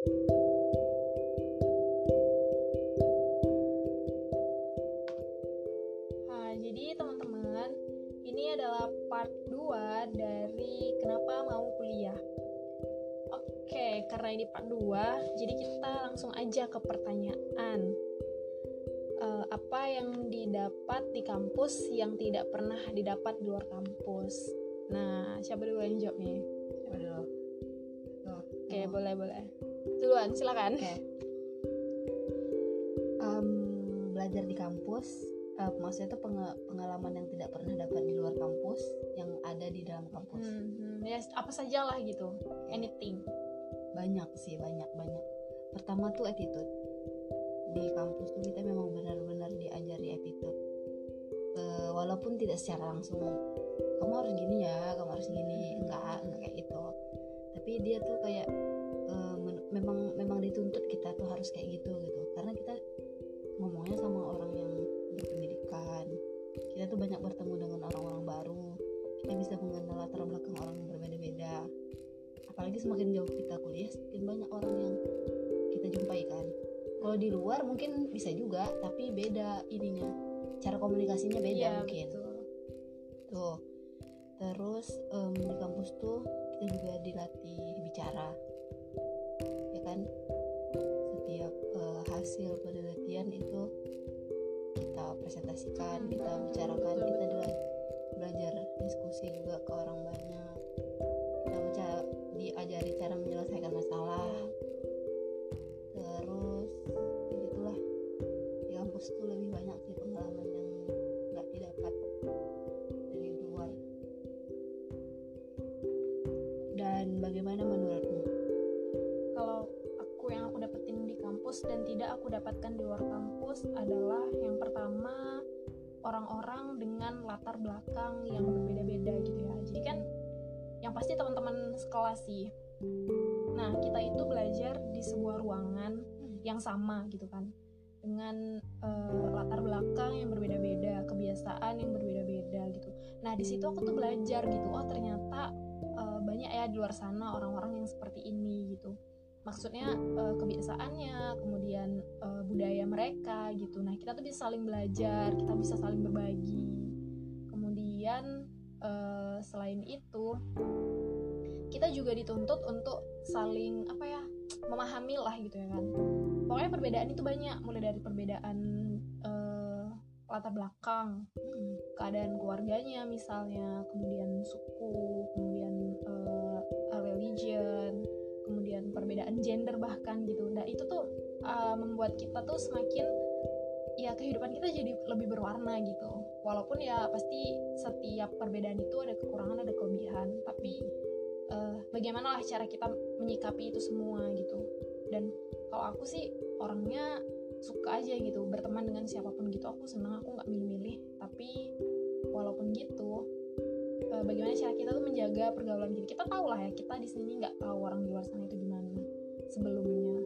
Nah, jadi teman-teman, ini adalah part 2 dari kenapa mau kuliah. Oke, karena ini part 2, jadi kita langsung aja ke pertanyaan. Eh, apa yang didapat di kampus yang tidak pernah didapat di luar kampus? Nah, siapa dulu yang jawab nih? Coba dulu. Oke, Tuh. Duluan, silakan. Oke. Em, belajar di kampus, eh, maksudnya itu penga- pengalaman yang tidak pernah dapat di luar kampus, yang ada di dalam kampus. Hmm, hmm, ya apa saja lah gitu. Anything. Banyak sih, banyak banyak. Pertama tuh attitude. Di kampus tuh kita memang benar-benar diajari attitude. Eh, walaupun tidak secara langsung, kamu harus gini ya, kamu harus gini, enggak, enggak kayak gitu. Tapi dia tuh kayak memang memang dituntut kita tuh harus kayak gitu gitu. Karena kita ngomongnya sama orang yang berpendidikan. Kita tuh banyak bertemu dengan orang-orang baru. Kita bisa mengenal latar belakang orang yang berbeda-beda. Apalagi semakin jauh kita kuliah, semakin banyak orang yang kita jumpai kan. Kalau di luar mungkin bisa juga, tapi beda ininya. Cara komunikasinya beda Iya, mungkin. betul. Tuh. Terus em, di kampus tuh kita juga dilatih bicara. Kita bicarakan, kita dila- belajar diskusi juga ke orang banyak. Kita baca diajari cara menyelesaikan masalah. Terus gitulah. Di kampus tuh lebih banyak sih pengalaman yang nggak didapat dari luar. Dan bagaimana menurutmu? kalau aku yang aku dapetin di kampus dan tidak aku dapatkan di luar kampus adalah yang pertama orang-orang dengan latar belakang yang berbeda-beda gitu ya. Jadi kan yang pasti teman-teman sekelas sih. Nah kita itu belajar di sebuah ruangan yang sama gitu kan. Dengan eh, latar belakang yang berbeda-beda kebiasaan yang berbeda-beda gitu. Nah di situ aku tuh belajar gitu oh ternyata eh, banyak ya di luar sana orang-orang yang seperti ini gitu maksudnya eh, kebiasaannya kemudian eh, budaya mereka gitu. Nah kita tuh bisa saling belajar kita bisa saling berbagi. Kemudian eh, selain itu kita juga dituntut untuk saling apa ya memahami lah gitu ya kan. Pokoknya perbedaan itu banyak mulai dari perbedaan eh, latar belakang keadaan keluarganya misalnya kemudian suku gender bahkan gitu. Nah itu tuh uh, membuat kita tuh semakin ya kehidupan kita jadi lebih berwarna gitu. Walaupun ya pasti setiap perbedaan itu ada kekurangan ada kelebihan. Tapi uh, bagaimana lah cara kita menyikapi itu semua gitu. Dan kalau aku sih orangnya suka aja gitu berteman dengan siapa pun gitu. Aku senang aku nggak milih-milih. Tapi walaupun gitu eh, bagaimana cara kita tuh menjaga pergaulan kita kita tahu lah ya kita di sini nggak tahu orang di luar sana itu gimana sebelumnya.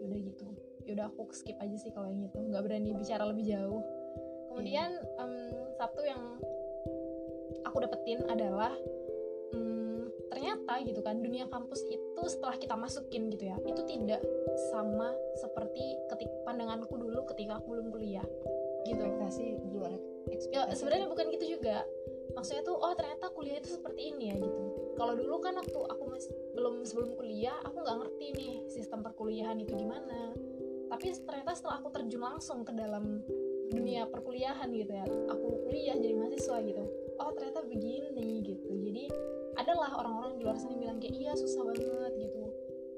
Yaudah gitu. Yaudah aku skip aja sih kalau yang itu. Nggak berani bicara lebih jauh. Kemudian em, satu yang aku dapetin adalah em, ternyata gitu kan dunia kampus itu setelah kita masukin gitu ya itu tidak sama seperti ketik pandanganku dulu ketika aku belum kuliah. Gitu. Ekspektasi di luar ya sebenarnya bukan gitu juga. Maksudnya tuh oh ternyata kuliah itu seperti ini ya gitu. Kalau dulu kan waktu aku masih belum sebelum kuliah aku nggak ngerti nih sistem perkuliahan itu gimana. Tapi ternyata setelah aku terjun langsung ke dalam dunia perkuliahan gitu ya aku kuliah jadi mahasiswa gitu. Oh ternyata begini gitu. Jadi adalah orang-orang di luar sana bilang kayak iya susah banget gitu.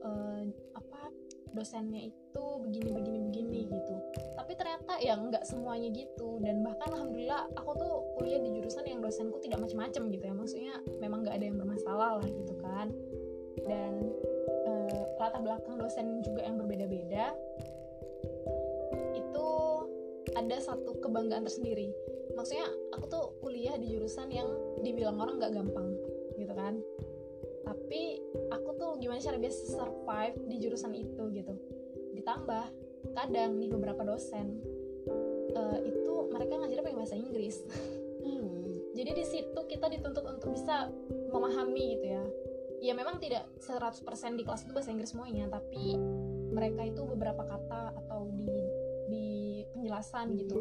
Eh, apa dosennya itu begini begini begini gitu. Tapi ternyata ya nggak semuanya gitu. Dan bahkan alhamdulillah aku tuh kuliah di jurusan yang dosenku tidak macam-macam gitu ya. Maksudnya memang nggak ada yang bermasalah lah gitu kan dan eh, latar belakang dosen juga yang berbeda-beda itu ada satu kebanggaan tersendiri. Maksudnya aku tuh kuliah di jurusan yang dibilang orang nggak gampang gitu kan. Tapi aku tuh gimana cara biasa survive di jurusan itu gitu. Ditambah kadang nih beberapa dosen eh, itu mereka ngajarnya pakai bahasa Inggris. Hmm. jadi di situ kita dituntut untuk bisa memahami gitu ya ya memang tidak 100% di kelas itu bahasa Inggris semuanya tapi mereka itu beberapa kata atau di di penjelasan gitu.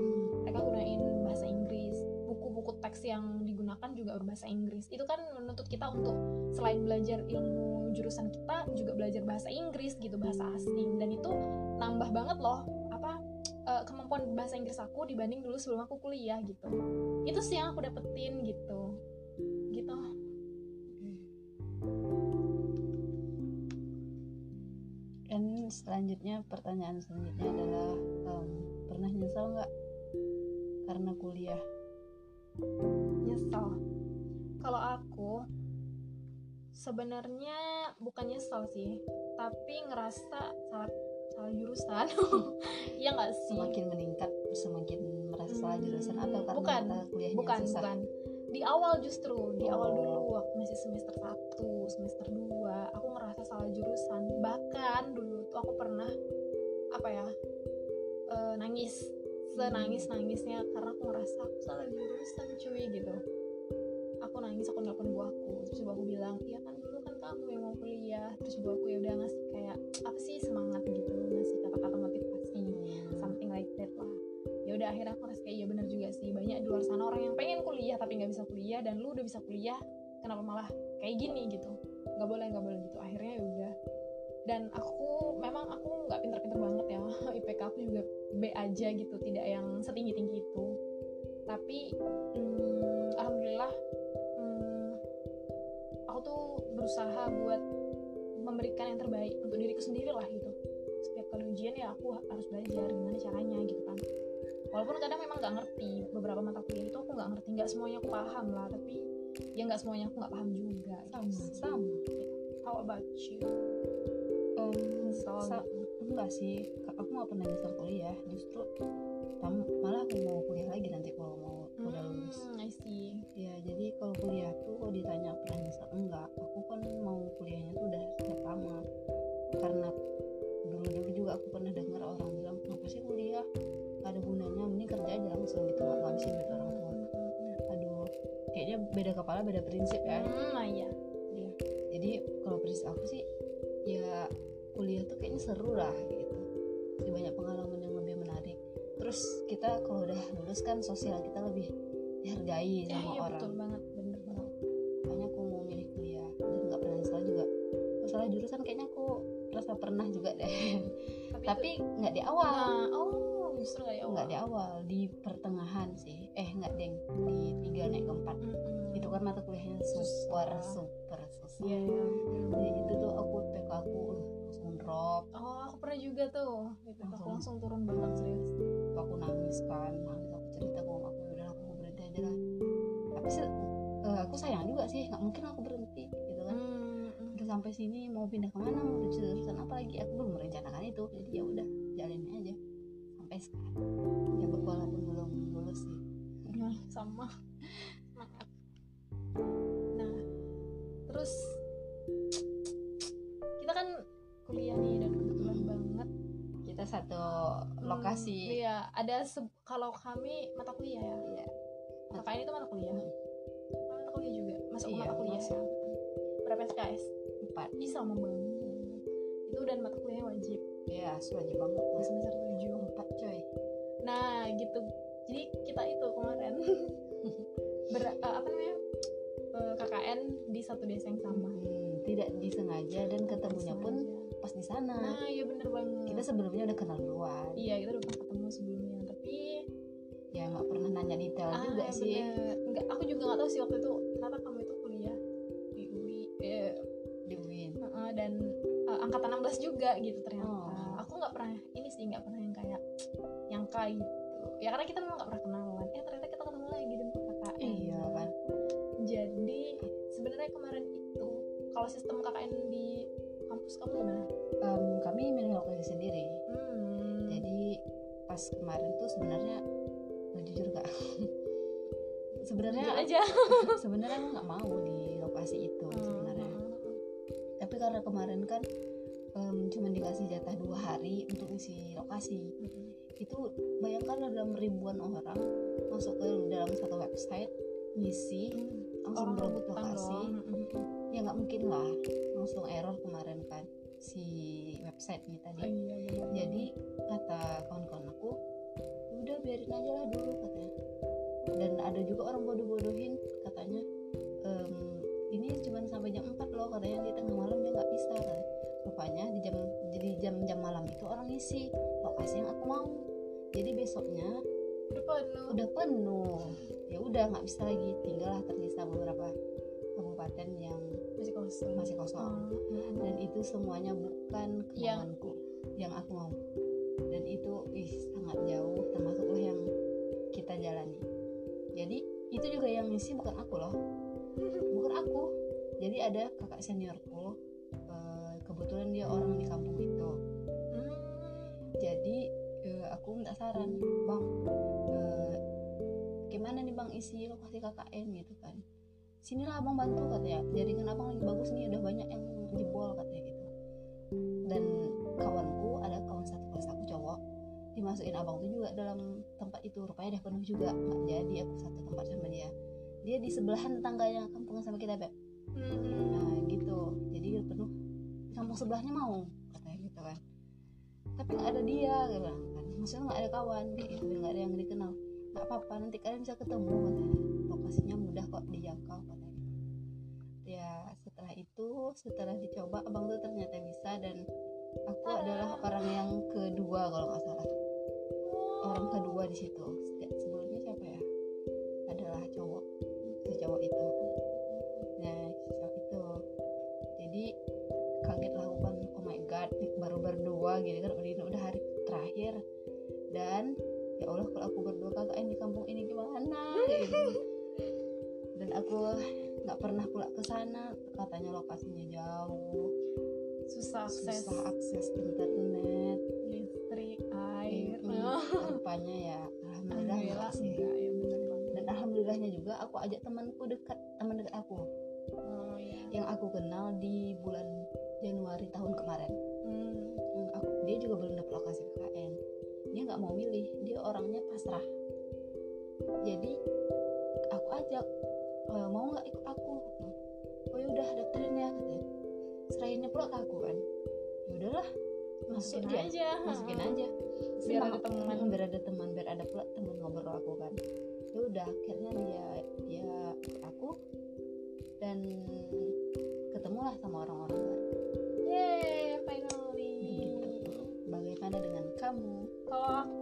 Mereka gunain bahasa Inggris. Buku-buku teks yang digunakan juga berbahasa Inggris. Itu kan menuntut kita untuk selain belajar ilmu jurusan kita juga belajar bahasa Inggris gitu bahasa asing. Dan itu nambah banget loh apa eh, kemampuan bahasa Inggris aku dibanding dulu sebelum aku kuliah gitu. Itu sih yang aku dapetin gitu gitu selanjutnya pertanyaan selanjutnya adalah em, pernah nyesal nggak? Karena kuliah. Nyesal kalau aku sebenarnya bukan nyesal sih tapi ngerasa salah salah jurusan. Iya nggak sih? Semakin meningkat semakin merasa salah Hmm, jurusan atau karena bukan, kuliahnya bukan susah? bukan. Di awal justru di awal dulu waktu masih semester 1 semester 2 aku ngerasa salah jurusan. Bahkan dulu tuh aku pernah apa ya eh, nangis. Senangis nangisnya karena aku ngerasa aku salah jurusan cuy gitu. Aku nangis aku nelpon ibu aku. Terus ibu aku bilang iya kan dulu kan kamu yang mau kuliah. Terus ibu aku ya udah ngasih kayak apa sih semangat gitu ngasih kata-kata motivasi. Hmm. something like that lah. Ya udah akhirnya aku ngerasa kayak iya bener juga sih. Banyak di luar sana orang yang pengen kuliah tapi nggak bisa kuliah dan lu udah bisa kuliah kenapa malah kayak gini? Gitu. Nggak boleh nggak boleh gitu. Akhirnya ya udah dan aku memang aku nggak pinter-pinter banget ya. IPK aku juga B aja gitu tidak yang setinggi tinggi itu. Tapi hmm, alhamdulillah hmm, aku tuh berusaha buat memberikan yang terbaik untuk diriku sendiri lah gitu. Setiap kali ujian ya aku harus belajar gimana caranya gitu kan. Walaupun kadang memang nggak ngerti beberapa mata kuliah itu aku nggak ngerti nggak semuanya aku paham lah. Tapi ya nggak semuanya aku nggak paham juga sama gitu. Sih. sama. How about you Nyesel sa- gitu. enggak sih aku nggak pernah nyesel kuliah justru tam- malah aku mau kuliah lagi nanti kalau mau udah lulus. Hmm, I see. Ya jadi kalau kuliah tuh kalau ditanya pernah nyesel enggak. Aku kan mau kuliahnya tuh udah sejak lama. Karena dulu dulu juga aku pernah dengar orang bilang kenapa sih kuliah? Ada gunanya mending kerja aja langsung gitu nggak ngabisin duit orang tua. Aduh kayaknya beda kepala beda prinsip ya. Hmm, nah iya. Jadi kalau prinsip aku sih ya kuliah tuh kayaknya seru lah gitu. Jadi banyak pengalaman yang lebih menarik. Terus kita kalau udah lulus kan sosial kita lebih dihargai ya, sama iya orang. betul banget bener banget. Makanya aku mau milih kuliah. Dan nggak pernah nyesal juga. Masalah jurusan kayaknya aku rasa pernah juga deh. Tapi, nggak di awal. Nah, oh justru nggak ya nggak di awal di pertengahan sih. Eh nggak deng. Di tiga naik ke empat itu kan mata kuliahnya super Susah. super susah. Iya iya jadi itu tuh aku PK aku drop oh aku pernah juga tuh. Gitu aku Langsung. langsung turun banget serius. Aku nangis kan nangis. Aku cerita mama aku udah aku mau berhenti aja lah. Tapi sih eh, aku sayang juga sih. Nggak mungkin aku berhenti gitu kan. Hmm, udah sampai sini mau pindah ke mana? Mau jurusan apa lagi? Aku belum merencanakan itu. Jadi ya udah jalanin aja. Sampai sekarang. Ya walaupun belum lulus sih. Nah, sama. Semangat nah terus kuliah nih dan kebetulan banget. Kita satu hmm, lokasi. iya ada kalau kami mata kuliah ya? Iya. KKN itu mata kuliah. Hmm. Mata kuliah juga? Masuk Iya, mata kuliah masuk. ya? Berapa SKS empat. Ih sama banget itu dan mata kuliahnya wajib. Ya wajib banget. Di semester 7 empat coy. Nah gitu. Jadi kita itu kemarin ber, eh, apa namanya? Eh, KKN di satu desa yang sama. Hmm, tidak disengaja dan ketemunya pun Sengaja. Pas di sana. Nah iya bener banget. Kita sebelumnya udah kenal duluan. Iya kita udah pernah ketemu sebelumnya tapi ya nggak pernah nanya detail ah, juga sih. bener. Nggak, aku juga nggak tahu sih waktu itu ternyata kamu itu kuliah di UI eh, di UIN Heeh, dan eh, angkatan 16 juga gitu ternyata. Oh. aku nggak pernah ini sih nggak pernah yang kayak nyangka gitu. Ya karena kita memang nggak pernah kenalan eh ternyata kita ketemu lagi di tempat KKN iya kan. Jadi sebenarnya kemarin itu kalau sistem KKN di kampus kamu gimana kami milih lokasi sendiri hmm. jadi pas kemarin tuh sebenarnya nggak jujur gak sebenarnya Jujur aja sebenarnya aku nggak mau di lokasi itu sebenarnya Hmm. tapi karena kemarin kan em, cuma dikasih jatah dua hari untuk isi lokasi Hmm. itu bayangkan ada ribuan orang masuk ke dalam satu website ngisi langsung Orang berebut lokasi. Hmm, hmm, hmm. ya nggak mungkin lah langsung error kemarin website ini tadi. Oh, iya benar. jadi kata kawan-kawan aku udah biarin aja lah dulu katanya. Dan ada juga orang bodoh-bodohin katanya "Em, ini cuma sampai jam 4 loh katanya. Di tengah malam dia nggak bisa katanya. rupanya di jam jadi jam-jam malam itu orang ngisi lokasi yang aku mau. Jadi besoknya udah penuh. udah penuh. Ya udah nggak bisa lagi. Tinggallah tersisa beberapa kabupaten yang masih kosong. Masih kosong. Oh, dan itu semuanya bukan Yang- kemauanku yang aku mau. Dan itu ih sangat jauh termasuklah yang kita jalani. Jadi itu juga yang ngisi bukan aku loh. Bukan aku. Jadi ada kakak seniorku eh, kebetulan dia orang di kampung itu. Hmm. jadi eh, aku minta saran bang eh, gimana nih bang isi lokasi KKN gitu sinilah abang bantu katanya. Jaringan abang lagi bagus nih udah banyak yang jebol katanya gitu. Dan kawanku ada kawan satu kelas aku cowok dimasukin abang tuh juga dalam tempat itu. Rupanya dia penuh juga nggak jadi aku satu tempat sama dia. Dia di sebelahan tetangganya kampung sama kita beb. Hmm. nah gitu. Jadi dia penuh. Kampung sebelahnya mau katanya gitu kan. Tapi nggak ada dia dia bilang kan. Maksudnya nggak ada kawan kayak gitu nggak ada yang dikenal. Nggak apa-apa nanti kalian bisa ketemu katanya. Lokasinya mudah kok dijangkau katanya ya setelah itu setelah dicoba abang tuh ternyata bisa dan aku adalah orang yang kedua kalau nggak salah. Orang kedua di situ. Se- sebelumnya siapa ya? Adalah cowok. Si cowok itu. Nah si cowok itu. Jadi kaget lah aku kan oh my god baru berdua gitu kan udah udah hari terakhir. Dan ya Allah kalau aku berdua kakak di kampung ini gimana? Gitu. Dan aku nggak pernah pula ke sana katanya lokasinya jauh. Susah akses. Susah akses internet. Listrik air. Rupanya ya alhamdulillah alhamdulillah enggak sih ya dan alhamdulillahnya juga aku ajak temanku dekat teman dekat aku. Oh ya yang aku kenal di bulan Januari tahun kemarin. Hmm. Hmm, aku, dia juga belum dapat lokasi KKN dia nggak mau milih dia orangnya pasrah. Jadi aku ajak "Eh, mau nggak ikut aku? Oh ya udah daftarin ya katanya. Serahinnya pula ke aku kan. Ya udahlah masuk masukin dia aja. Masukin aja. Biar ada teman. Mm, biar ada teman biar ada pula teman ngobrol aku kan. Ya udah akhirnya dia dia aku dan ketemulah sama orang-orang baru. Yeay finally. Begitu. bagaimana dengan kamu? Kalau aku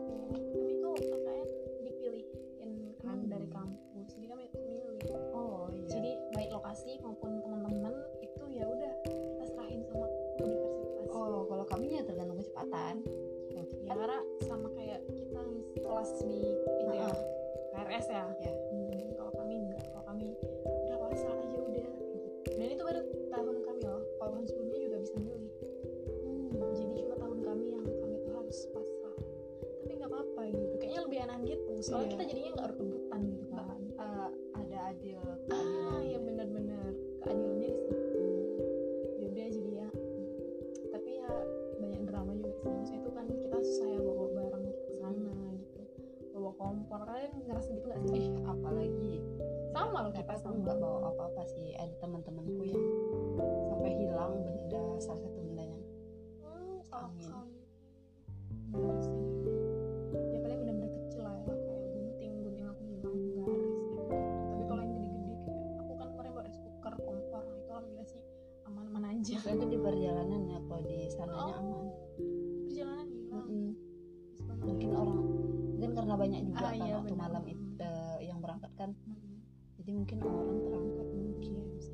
banyak juga Ah, kan iya, waktu benar. malam itu eh, yang berangkat kan. Hmm. jadi mungkin orang terangkat mungkin jadi.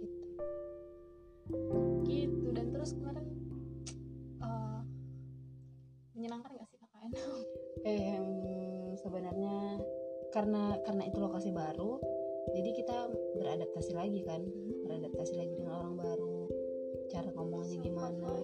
gitu. Gitu. Dan terus kemarin eh, menyenangkan gak sih KKN eh sebenarnya karena karena itu lokasi baru jadi kita beradaptasi lagi kan. Beradaptasi lagi dengan orang baru cara ngomongnya gimana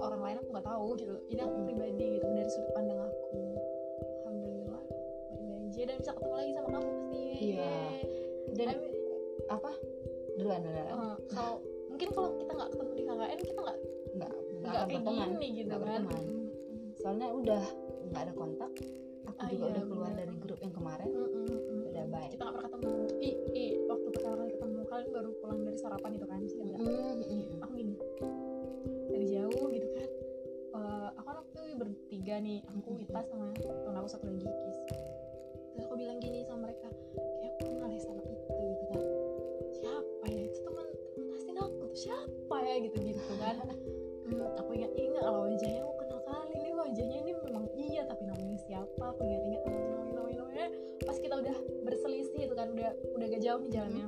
orang lain aku nggak tahu gitu. Ini aku pribadi gitu dari sudut pandang aku. Alhamdulillah baik aja. Dan bisa ketemu lagi sama kamu pasti. Iya. dan I mean, apa? Duluan duluan. Eh, kalau mungkin kalau kita nggak ketemu di KKN kita nggak nggak nggak kayak berteman. gini gitu Nggak kan. berteman. Soalnya udah nggak ada kontak. Aku Ah, juga iya, udah keluar bener. dari grup yang kemarin. Mm, mm, mm, udah baik. Kita nggak pernah ketemu. Ih, ih waktu pertama kali ketemu kalian baru pulang dari sarapan itu kan bertiga nih aku. Ita sama temen aku satu lagi Kis. Terus aku bilang gini sama mereka kayak aku kenal ya sama itu gitu kan. Siapa ya? Itu teman teman asin aku tuh siapa ya? Gitu gitu kan. Hmm, aku ingat ingat kalau wajahnya aku kenal kali ini wajahnya. Ini memang iya tapi namanya siapa? Aku ingat ingat namanya namanya namanya. Pas kita udah berselisih itu kan udah udah gak jauh nih jalannya.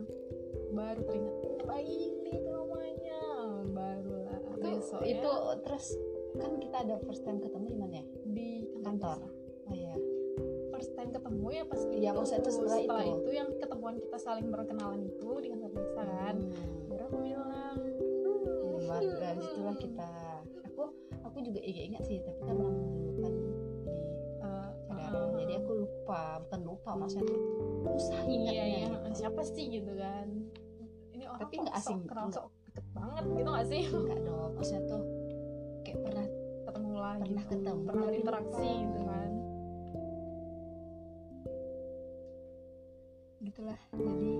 Baru teringat oh ini namanya. Barulah itu besok itu terus kan kita ada first time ketemu di mana ya? Di kantor. oh iya. First time ketemu ya pas Iya, itu, itu setelah itu. itu yang ketemuan kita saling berkenalan itu di kantor desa kan. Hmm. baru aku bilang Hmm, hmm, dari situlah kita. Aku aku juga ingat ingat sih tapi karena kan eh, saudara eh, jadi aku lupa bukan lupa maksudnya tuh susah iya ingatnya iya. gitu. siapa sih gitu kan? Ini orang Tapi nggak asing, nggak. sok deket banget gitu gak sih? Enggak dong maksudnya tuh kayak pernah ketemu lah Pernah gitu. ketemu, pernah lupa. gitu kan. Gitulah. Jadi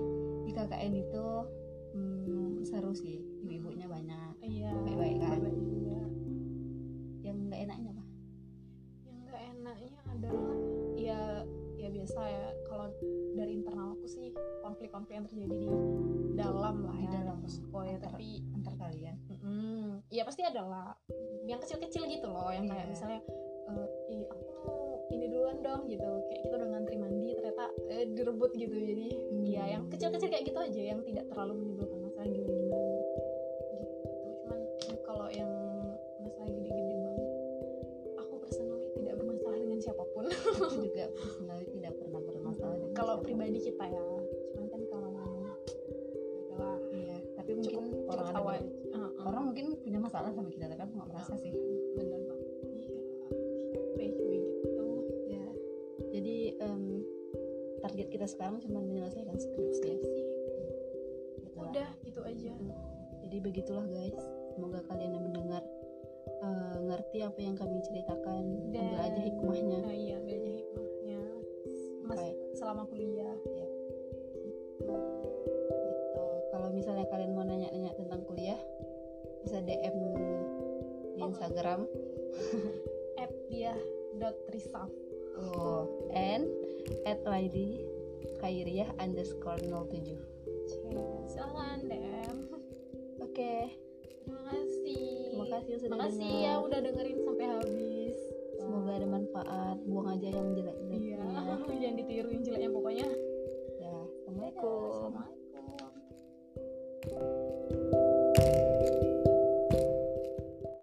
di KKN itu hmm, seru sih. Ibu-ibunya banyak. Iya Baik-baik kan? baik-baik juga. yang nggak enaknya apa? Yang nggak enaknya adalah ya ya biasa ya. Kalau dari internal aku sih konflik-konflik yang terjadi di dalam lah Di ya dalam. ya Antar- tapi antar kalian. Mm, ya pasti ada lah kecil-kecil gitu loh yang kayak Iya. misalnya eh, ih aku mau ini duluan dong gitu. Kayak kita udah ngantri mandi ternyata eh, direbut gitu. Jadi Hmm. ya yang kecil-kecil kayak gitu aja yang tidak terlalu menimbulkan masalah gimana gitu. Cuman kalau yang masalah gede-gede banget aku personally tidak bermasalah dengan siapa pun. Aku juga personally tidak pernah bermasalah dengan kalau pribadi kita ya masalah sama kita tapi aku nggak merasa sih. Bener banget. Iya ya gitu. Ya jadi em, target kita sekarang cuma menyelesaikan skripsi. Gitu lah. udah gitu aja. Jadi begitulah guys. Semoga kalian yang mendengar eh, ngerti apa yang kami ceritakan. Dan- ambil aja hikmahnya. Nah iya ambil aja hikmahnya. Mas Baik. selama kuliah. Gitu Instagram. App dia dot risaf oh and at Laili Kairiah underscore 07 silakan DM oke. Terima kasih. Terima kasih sudah Terima kasih ya udah dengerin sampai habis. Semoga ada manfaat. Buang aja yang jelek-jeleknya. Iya jangan ditiruin jeleknya pokoknya. Ya assalamualaikum. Assalamualaikum